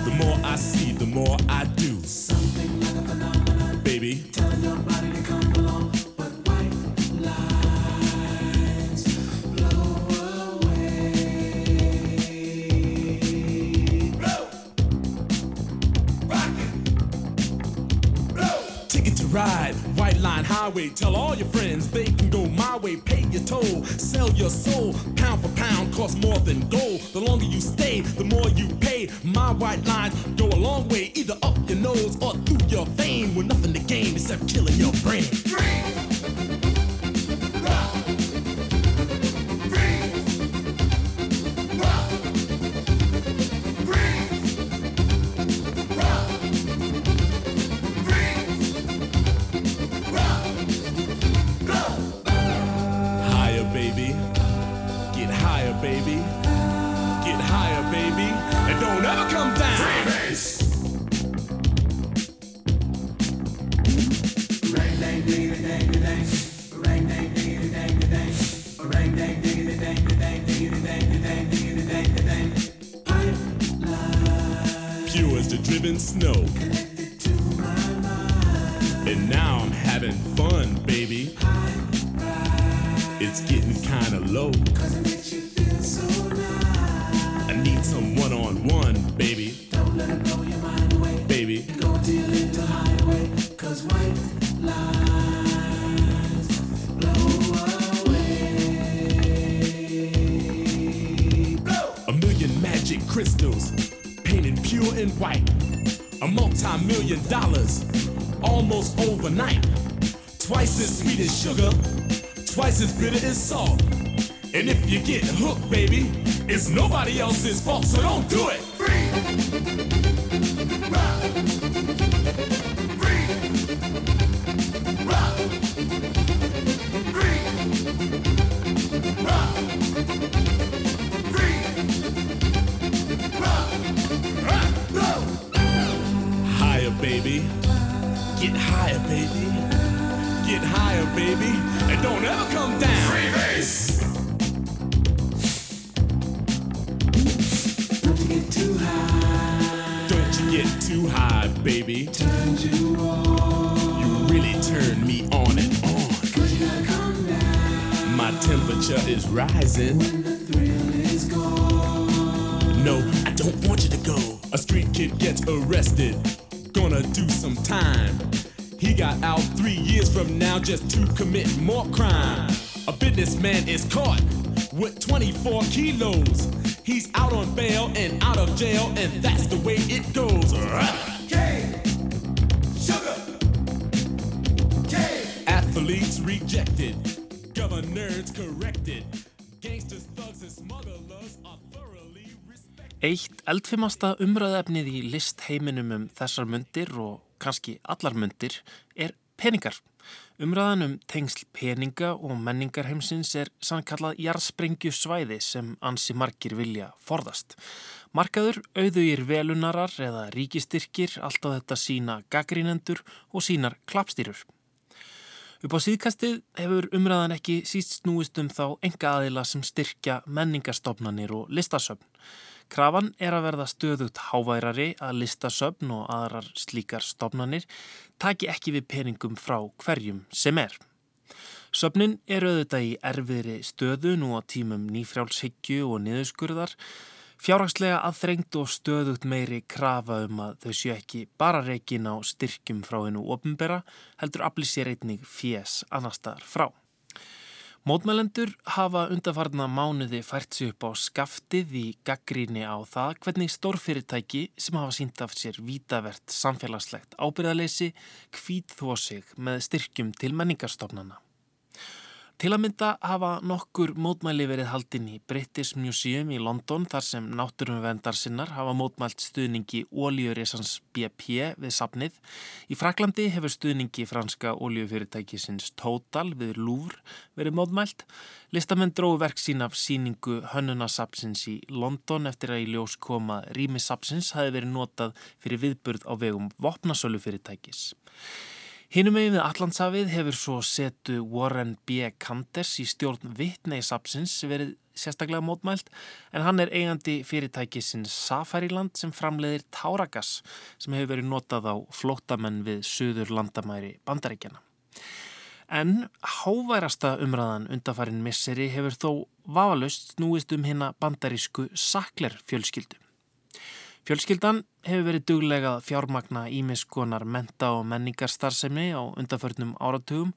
The more I see, the more I do Baby highway Tell all your friends they can go my way. Pay your toll, sell your soul. Pound for pound, cost more than gold. The longer you stay, the more you pay. My white lines go a long way Either up your nose or through your vein. With nothing to gain except killing your brain. Higher, Pure as the driven snow. And now I'm having fun, baby. It's getting kinda low. White. a multi-million dollars almost overnight. Twice as sweet as sugar, twice as bitter as salt. And if you get hooked, baby, it's nobody else's fault, so don't do it. Free. Don't want you to go. A street kid gets arrested. Gonna do some time. He got out three years from now just to commit more crime. A businessman is caught with 24 kilos. He's out on bail and out of jail, and that's the way it goes. K, sugar. Athletes rejected, governors corrected, gangsters, thugs, and smugglers are. Eitt eldfimasta umröðefnið í listheiminum um þessar myndir og kannski allar myndir er peningar. Umræðan um tengsl peninga og menningarheimsins er sannkallað jarðsprengju svæði sem ansi margir vilja forðast. Markaður, auðugir velunarar eða ríkistyrkir allt á þetta sína gaggrínendur og sínar klapstýrur. Upp á síðkastið hefur umræðan ekki síst snúist um þá enga aðila sem styrkja menningarstofnanir og listasöfn. Krafan er að verða stöðugt háværari að listasöfn og aðrar slíkar stofnanir taki ekki við peningum frá hverjum sem er. Söfnin er auðvitað í erfiðri stöðu nú á tímum nýfrjálshyggju og niðurskurðar, fjárhagslega aðþrengt og stöðugt meiri krafa um að þau séu ekki bara reikin á styrkjum frá hennu ofinbera, heldur afli sér einnig fjés annar staðar frá. Mótmælendur hafa undarfarna mánuði fært sig upp á skaftið í gaggríni á það hvernig stórfyrirtæki sem hafa sínt af sér vítavert samfélagslegt ábyrðaleysi kvít þó sig með styrkjum til menningarstofnana. Til að mynda hafa nokkur mótmæli verið haldinn í British Museum í London þar sem náttúrumvendar sinnar hafa mótmælt stuðningi ólíurisans BP við sapnið. Í Fraklandi hefur stuðningi franska ólíufyrirtækisins Total við Louvre verið mótmælt. Listamenn dróðu verk sín af síningu Hönnunasapsins í London eftir að í ljós koma rýmisapsins hafi verið notað fyrir viðburð á vegum vopnasölu fyrirtækis. Hinnum megin við Allandshafið hefur svo setu Warren B. Kanders í stjórn Vittneysapsins verið sérstaklega mótmælt en hann er eigandi fyrirtækisins Safariland sem framleiðir Táragas sem hefur verið notað á flótamenn við söður landamæri bandaríkjana. En háværasta umræðan undafarin misseri hefur þó vafalust snúist um hérna bandarísku Sakler fjölskyldu. Fjölskyldan hefur verið duglega að fjármagna ímiskonar menta og menningarstarfsemi á undanförnum áratugum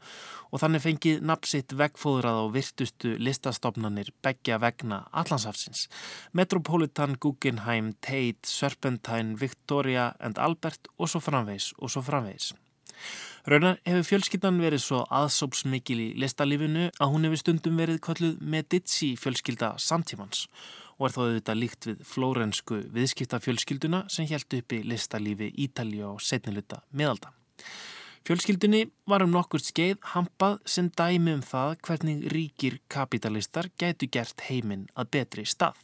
og þannig fengið napsitt vegfóðrað á virtustu listastofnanir begja vegna Allandsafsins. Metropolitan, Guggenheim, Tate, Serpentine, Victoria and Albert og svo framvegs og svo framvegs. Raunar hefur fjölskyldan verið svo aðsópsmikil í listalífinu að hún hefur stundum verið kolluð Medici fjölskylda samtímans og er þó auðvitað líkt við flórensku viðskiptafjölskylduna sem held uppi listalífi Ítalja og setniluta miðalda. Fjölskyldunni var um nokkur skeið hampað sem dæmi um það hvernig ríkir kapitalistar gætu gert heiminn að betri stað.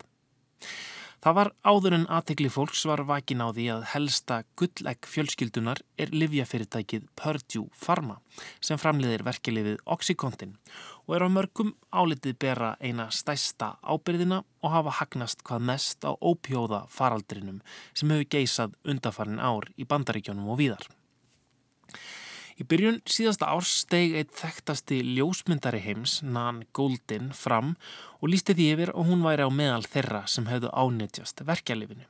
Það var áður en aðtegli fólks var vakin á því að helsta gullegg fjölskyldunar er livjafyrirtækið Purdue Pharma sem framleiðir verkelifið Oxycontin og er á mörgum álitið bera eina stæsta ábyrðina og hafa hagnast hvað mest á ópjóða faraldrinum sem hefur geysað undafarin ár í bandaríkjónum og víðar. Í byrjun síðasta árs steg eitt þekktasti ljósmyndari heims, Nan Goldin, fram og lísti því yfir og hún væri á meðal þeirra sem hefðu ánitjast verkjalifinu.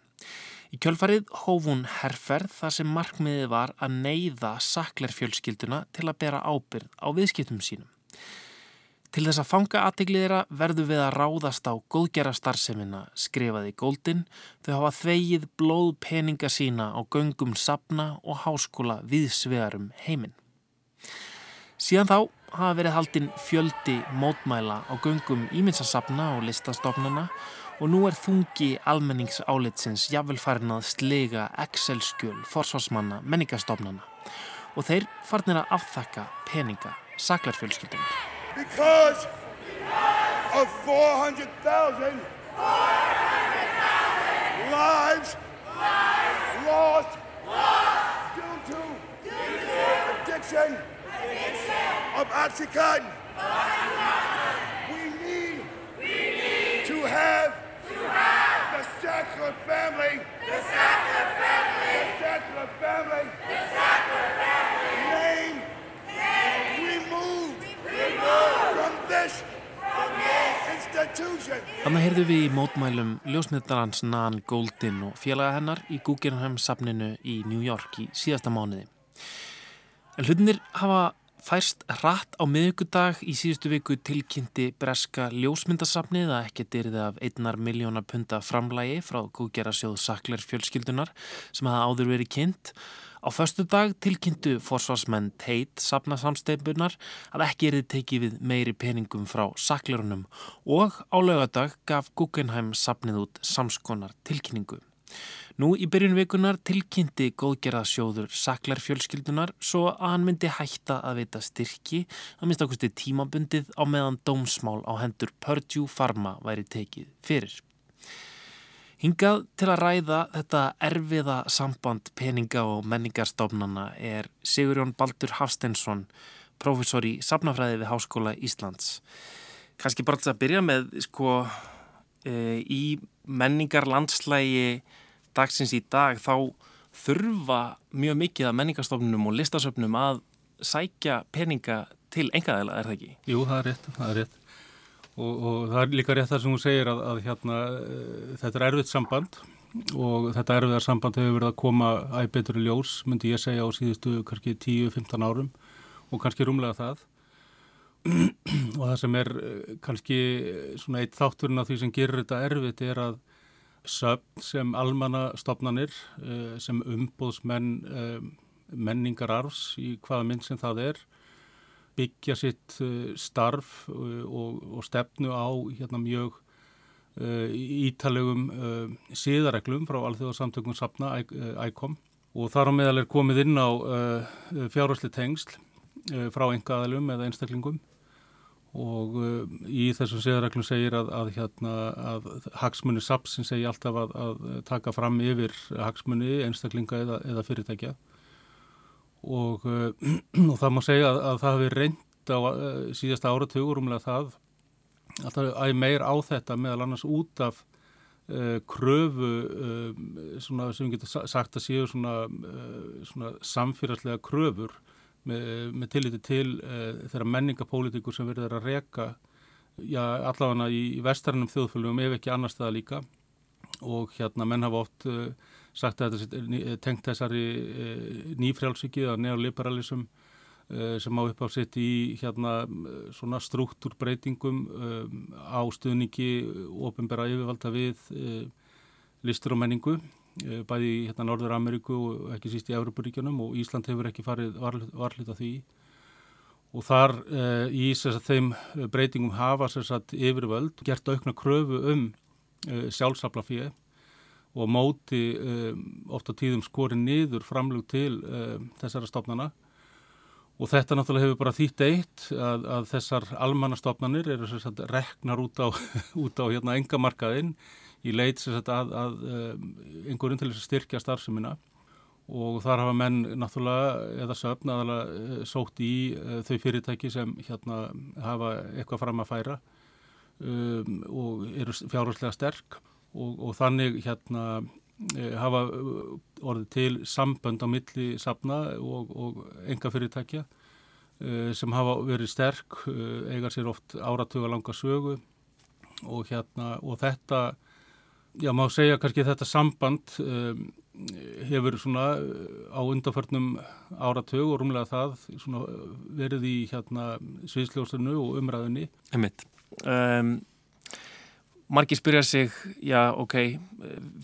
Í kjölfarið hóf hún herrferð þar sem markmiðið var að neyða saklerfjölskylduna til að bera ábyrð á viðskiptum sínum. Til þess að fanga aðtegliðra verðu við að ráðast á góðgera starfseminna, skrifaði Góldin, þau hafa þvegið blóð peninga sína á göngum sapna og háskóla viðsvegarum heiminn. Síðan þá hafa verið haldinn fjöldi mótmæla á göngum íminsasapna og listastofnana og nú er þungi almenningsálitsins jafnvel farin að slega Excel-skjöl forsvarsmanna menningastofnana og þeir farnir að afþakka peninga saklarfjölskyldunar. Because of 400,000 lives lost due to addiction of Oxycontin. We need to have the Sackler family. The Sackler family. The Sackler Þannig heyrðu við í mótmælum ljósmyndarans Nan Goldin og félaga hennar í Guggenheim safninu í New York í síðasta mánuði. En hlutinir hafa færst hratt á miðugudag í síðustu viku tilkynnti breska ljósmyndasafnið að ekki dyrði af einnar miljóna punta framlægi frá Guggerasjóð Sakler fjölskyldunar sem hafa áður verið kynnt. Á förstu dag tilkynntu forsvarsmenn teit safnasamsteipunar að ekki erið tekið við meiri peningum frá saklerunum og á lögadag gaf Guggenheim safnið út samskonar tilkynningu. Nú í byrjun vikunar tilkynnti góðgerðasjóður saklar fjölskyldunar svo að hann myndi hætta að veita styrki að minnst ákvæmstu tímabundið á meðan dómsmál á hendur Purdue Pharma væri tekið fyrir. Hingað til að ræða þetta erfiða samband peninga og menningarstofnana er Sigurjón Baldur Hafstensson, professor í safnafræði við Háskóla Íslands. Kanski bara til að byrja með sko, e, í menningarlandslægi dagsins í dag þá þurfa mjög mikið að menningarstofnunum og listasöfnum að sækja peninga til engaðila, er það ekki? Jú, það er rétt, það er rétt. Og, og það er líka rétt það sem hún segir að, að hérna, þetta er erfitt samband og þetta erfiðar samband hefur verið að koma æg betur í ljós, myndi ég segja á síðustu kannski 10-15 árum og kannski rúmlega það (clears throat) og það sem er kannski svona eitt þátturinn af því sem gerir þetta erfitt er að söfn sem almannastofnanir sem umbóðsmenn menningararfs í hvaða mynd sem það er byggja sitt starf og, og stefnu á hérna mjög ítalegum síðareglum frá alþjóðarsamtökum sapna, ICOM og þar á meðal er komið inn á fjárhásli tengsl frá engaðalum eða einstaklingum og í þessum síðareglum segir að, að, hérna, að hagsmunni sapsin segir alltaf að, að taka fram yfir hagsmunni einstaklinga eða, eða fyrirtækja. Og, (clears throat) og það má segja að, að það hefur reynd á síðasta áratugur umlega það alltaf að meir á þetta meðal annars út af uh, kröfu uh, svona, sem við getum sagt að séu svona, uh, svona samfélagslega kröfur með, með tilliti til þeirra menningapolítikur sem verður að reka já, allavega í vestarnum þjóðfölgum ef ekki annar staða líka. Og hérna menn hafa oft sagt að þetta tengt þessari nýfrjálsiki eða neoliberalism sem á upp á sitt í hérna svona struktúrbreytingum um, á stuðningi ofinbæra yfirvalda við uh, listur og menningu. uh, bæði í hérna Norður Ameríku og ekki síst í Európaríkjunum og Ísland hefur ekki farið varlit af því. Og þar uh, í að þeim breytingum hafa að yfirvöld gert aukna kröfu um sjálfsaflafíði og móti ofta tíðum skori niður framlug til þessara stofnana. Og þetta náttúrulega hefur bara þýtt eitt að, að þessar almannastofnanir eru sagt, reknar út á, (laughs) á hérna, engamarkaðinn í leit að, að einhverjum til þess að styrkja starfseminna og þar hafa menn náttúrulega eða söfn aðalega sótt í uh, þau fyrirtæki sem hérna hafa eitthvað fram að færa um, og eru fjárherslega sterk og, og þannig hérna hafa orðið til sambönd á milli safna og, og enga fyrirtækja sem hafa verið sterk, eiga sér oft áratuga langa sögu og hérna og þetta, já má segja kannski þetta samband um, hefur svona á undarförnum áratug og rúmlega það verið í hérna sviðsljósinu og umræðinni. Einmitt. Um, margir spyrja sig, já ok,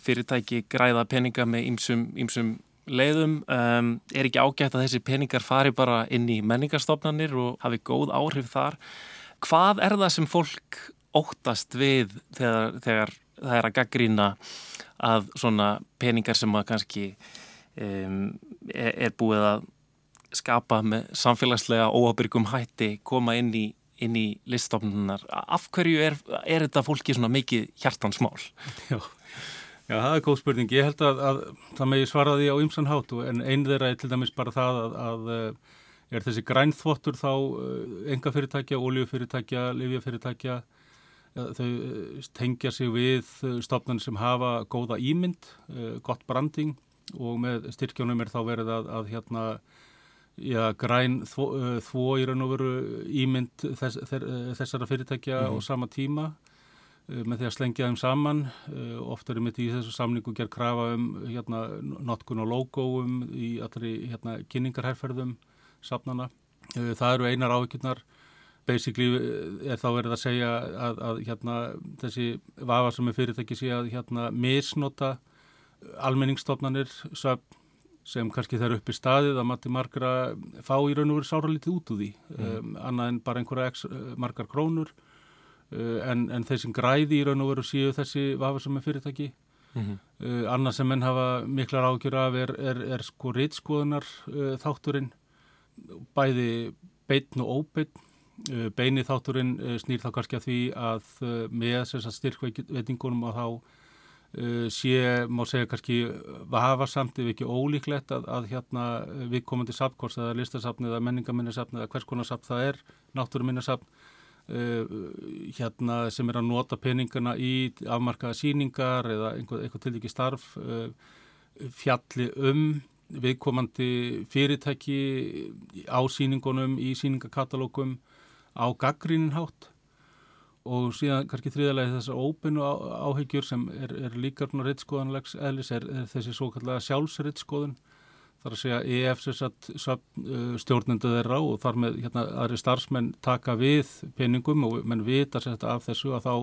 fyrirtæki græða peninga með ýmsum, ýmsum leiðum, um, er ekki ágætt að þessi peningar fari bara inn í menningarstofnanir og hafi góð áhrif þar. Hvað er það sem fólk óttast við þegar, þegar það er að gaggrína að svona peningar sem að kannski um, er, er búið að skapa með samfélagslega óabyrgum hætti koma inn í, inn í liststofnunar. Af hverju er, er þetta fólki svona mikið hjartansmál? Já, já, það er góð spurning. Ég held að, að það megi svara því á ymsan hátu en einn þeirra er til dæmis bara það að, að er þessi grænþvottur þá enga fyrirtækja, oljufyrirtækja, livjafyrirtækja þau eh, tengja sig við eh, stofnarnir sem hafa góða ímynd, eh, gott branding og með styrkjónum er þá verið að, að hérna, já, græn þvó, þvó í raun og veru ímynd þess, þessara fyrirtækja mm. á sama tíma með því að slengja þeim saman. Ofta er mitt í þessu samningu gerð krafa um hérna, notkun og logoum í allri hérna, kynningarherrferðum safnana. Það eru einar ávíkjurnar basically er þá verið að segja að, að hérna, þessi vafa sem er fyrirtæki sé að hérna, misnota almenningstofnanir sem kannski þær upp í staðið að mati margra fá í raun og veru sára lítið út úr því mm. um, annað en bara einhverja x, margar krónur uh, en, en þeir sem græði í raun og veru séu þessi vafa sem er fyrirtæki mm -hmm. uh, annað sem menn hafa miklar ágjur af er, er, er sko reytskoðunar uh, þátturinn bæði beitn og óbeitn Eh, beini þátturinn eh, snýr þá kannski að því að eh, með styrkveitingunum og þá sé, má segja kannski hafa samt ef ekki ólíklegt að, að hérna viðkomandi sapkors eða listasapn eða menningaminnisapn eða hvers konar sapn það er, náttúruminnisapn hérna sem er að nota peningana í afmarkaða síningar eða einhver, einhver til ekki starf fjalli um viðkomandi fyrirtæki á síningunum í síningakatalógum á gaggríninhátt og síðan kannski þriðalegi þessar óbyrnu áhegjur sem er, er líka rittskoðanlegs eðlis er, er þessi svo kallega sjálfsrittskoðun þar að segja EF stjórnendu þeirra og þar með hérna, aðri starfsmenn taka við peningum og menn vita af þessu að þá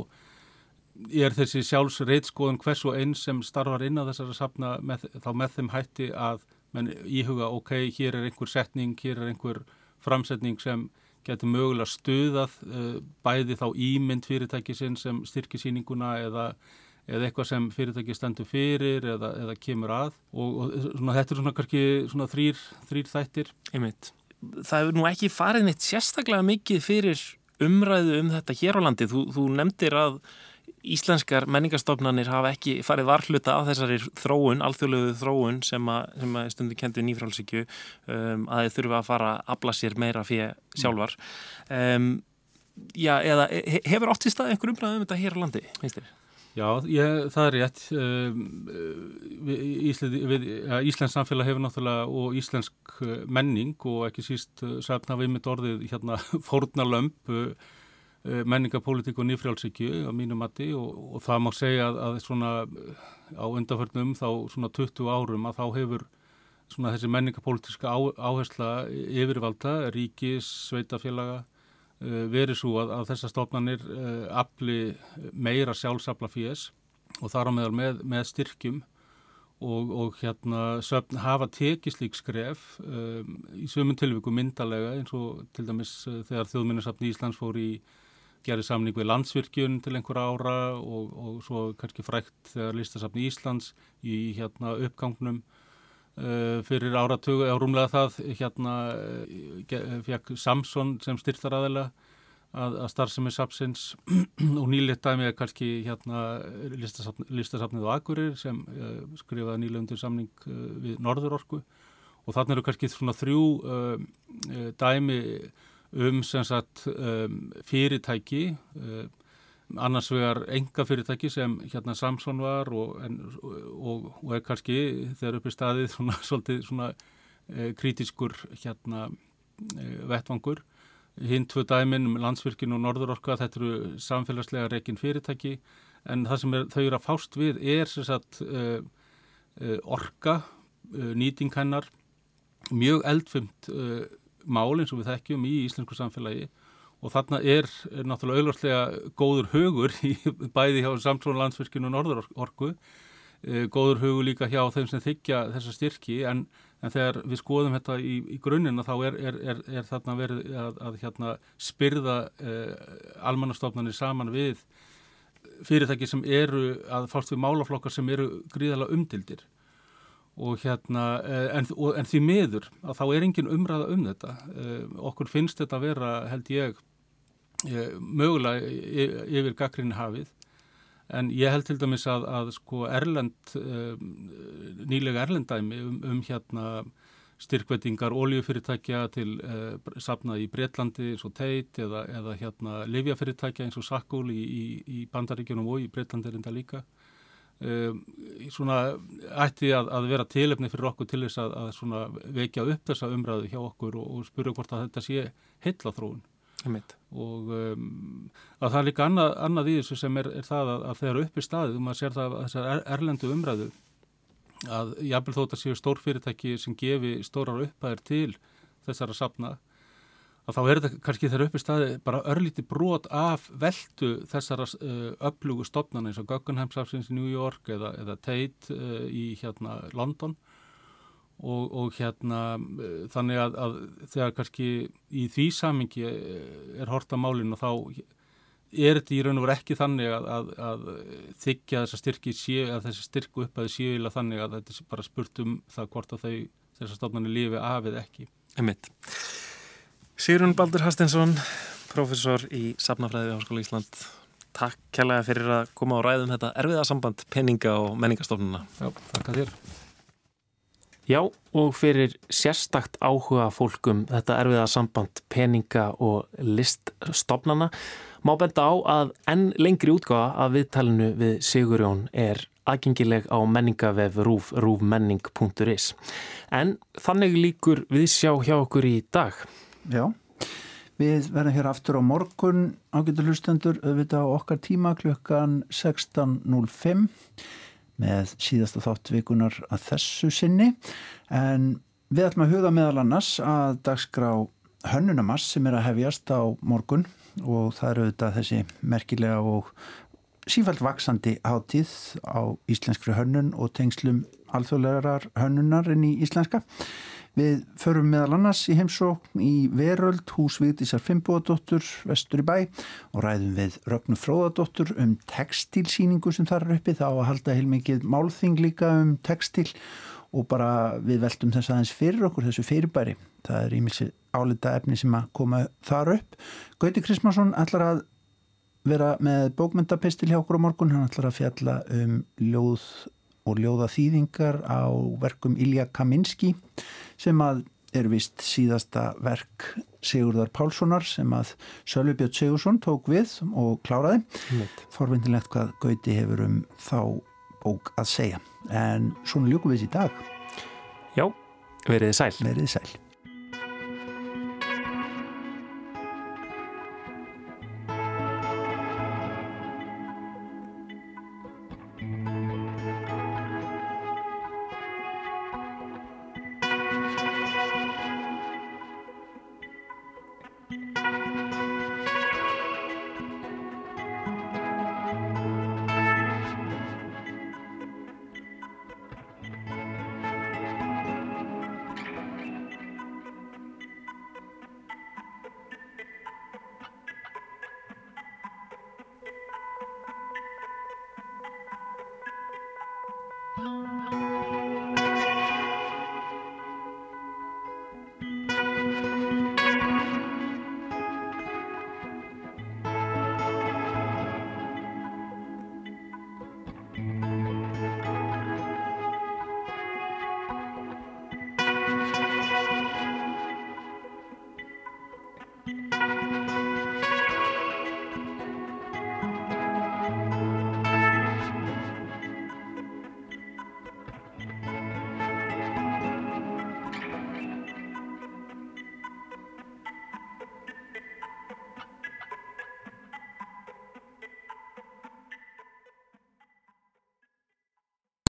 er þessi sjálfsrittskoðun hvers og einn sem starfar inn á þessari safna með, þá með þeim hætti að menn íhuga ok, hér er einhver setning, hér er einhver framsetning sem getur mögulega stuðað uh, bæði þá ímynd fyrirtækisinn sem styrkisýninguna eða, eða eitthvað sem fyrirtæki stendur fyrir eða, eða kemur að og, og svona, þetta er svona kannski svona þrýr, þrýr þættir. Einmitt. Það hefur nú ekki farið neitt sérstaklega mikið fyrir umræðu um þetta hér á landi. Þú, þú nefndir að íslenskar menningarstofnanir hafa ekki farið varhluta af þessari þróun, alþjóðlegu þróun sem að, sem að stundu kentu nýfrálsíkju um, að þeir þurfa að fara að abla sér meira fyrir sjálfar. Um, já, eða hefur átt í stað einhver umræðu um þetta hér á landi, finnst þér? Já, ég, það er rétt. Um, Íslensk samfélag hefur náttúrulega og íslensk uh, menning og ekki síst uh, safna við mitt orðið hérna (laughs) fórnalömp Eh, menningapolítik og nýfrjálsíkju á mínu mati og, og það má segja að, að svona á undanförnum þá svona 20 árum að þá hefur svona þessi menningapolítiska á, áhersla yfirvalda, ríkis, sveitafélaga uh, verið svo að, að þessar stofnanir afli meira sjálfsafla fíes og þar á meðal með, með styrkjum og, og hérna söfn hafa tekið slík skref um, í sömum tilvíku myndalega eins og til dæmis þegar þjóðminnarsafni Íslands fór í gerir samning við landsvirkjun til einhverja ára og, og svo kannski frækt þegar listasafni Íslands í hérna uppgangnum uh, fyrir áratögu, eða rúmlega það hérna uh, fekk Samson sem styrtar aðeila að, að starfsemi sapsins (clears throat) og nýlitt dæmi er kannski hérna listasafn, listasafnið á Agurir sem uh, skrifaði nýlegundur samning uh, við Norðurorku. Og þannig eru kannski svona þrjú dæmi um sagt, um, fyrirtæki um, annars vegar enga fyrirtæki sem hérna Samson var og, en, og, og er kannski þegar upp í staðið svona, (laughs) svolítið svona e, kritiskur hérna e, vettvangur. Hinn tvö dæmin landsvirkinn og norðurorka þetta eru samfélagslega reygin fyrirtæki. En það sem er, þau eru að fást við er sagt, e, orka, uh, nýting hennar, mjög eldfimt mál eins og við þekkjum í íslensku samfélagi og þarna er, er náttúrulega auðvarslega góður hugur í bæði hjá Samtrón landsverkinu og Norðurorku, góður hugur líka hjá þeim sem þykja þessa styrki en, en þegar við skoðum þetta í, í grunnina þá er, er, er þarna verið að, að hérna, spyrða eh, almannastofnarnir saman við fyrirtæki sem eru að fást við málaflokkar sem eru gríðala umtildir og hérna, en, en því miður að þá er engin umræða um þetta. Okkur finnst þetta að vera held ég mögulega yfir gaggrinni hafið. En ég held til dæmis að, að sko erlend nýlega erlendæmi um, um hérna styrkvettingar oljufyrirtækja til uh, safna í Breitlandi eins og Teit eða, eða hérna livjafyrirtækja eins og Sakul í, í, í Bandaríkjunum og í Breitlandi er enda líka svona ætti að, að vera tilefni fyrir okkur til þess að, að vekja upp þessa umræðu hjá okkur og, og spyrja hvort að þetta sé heilla þróun og um, að það er líka annað, annað í þessu sem er, er það að þegar upp í staðið, maður sér það að þessar er, erlendu umræðu að jafnvel þótt að séu stórfyrirtæki sem gefi stórar upphæðir til þessara sapna að þá er þetta kannski þegar upp í staði bara örlíti brot af veldu þessara uh, upplugu stopnana eins og Guggenheim Sapsins í New York eða, eða Tate uh, í hérna London og, og hérna uh, þannig að, að þegar kannski í því samingi er horta málinu þá er þetta í raun og veru ekki þannig að, að, að þykja þessa styrki séu, að þessi styrku uppaði séu íla þannig að þetta er bara spurt um það hvort að þau þessar stofnarnir lifi af eða ekki. Emitt. Sýrun Baldur Hastensson, professor í Safnafræði á Skóla Ísland. Takk kærlega fyrir að koma á ræðum þetta erfiða samband peninga og menningastofnuna. Já, takk að þér. Já, og fyrir sérstakt áhuga fólkum þetta erfiða samband peninga og liststofnana má benda á að enn lengri útgáða af viðtalinu við Sigurjón er aðgengileg á menningavef rúf, rúfmenning.is. En þannig líkur við sjá hjá okkur í dag. Já, við verðum hér aftur á morgun ágættu hlustendur, auðvitað á okkar tíma klukkan 16.05 með síðasta þáttvíkunar að þessu sinni en við ætlum að huga meðal annars að dagskrá hönnunamass sem er að hefjast á morgun og það eru auðvitað þessi merkilega og sífælt vaksandi hátíð á íslenskri hönnun og tengslum alþjóðlegar hönnunar inn í íslenska. Við förum meðal annars í heimsókn í Veröld, hús Vigdísar Fimboðadóttur, vestur í bæ og ræðum við Rögnu Fróðadóttur um textilsýningu sem þar er uppi. Það á að halda heilmikið málþing líka um textil og bara við veltum þess aðeins fyrir okkur, þessu fyrirbæri. Það er ímilsi álita efni sem að koma þar upp. Gauti Krismansson ætlar að vera með bókmyndapistil hjá okkur á morgun. Hann ætlar að fjalla um ljóð og ljóða þýðingar á verkum Ilja Kaminski sem að er vist síðasta verk Sigurðar Pálssonar sem að Sölvi Björn Sigursson tók við og kláraði. Forvindilegt hvað Gauti hefur um þá bók að segja. En svona ljúkum við þessi dag. Já, veriði sæl. Veriði sæl.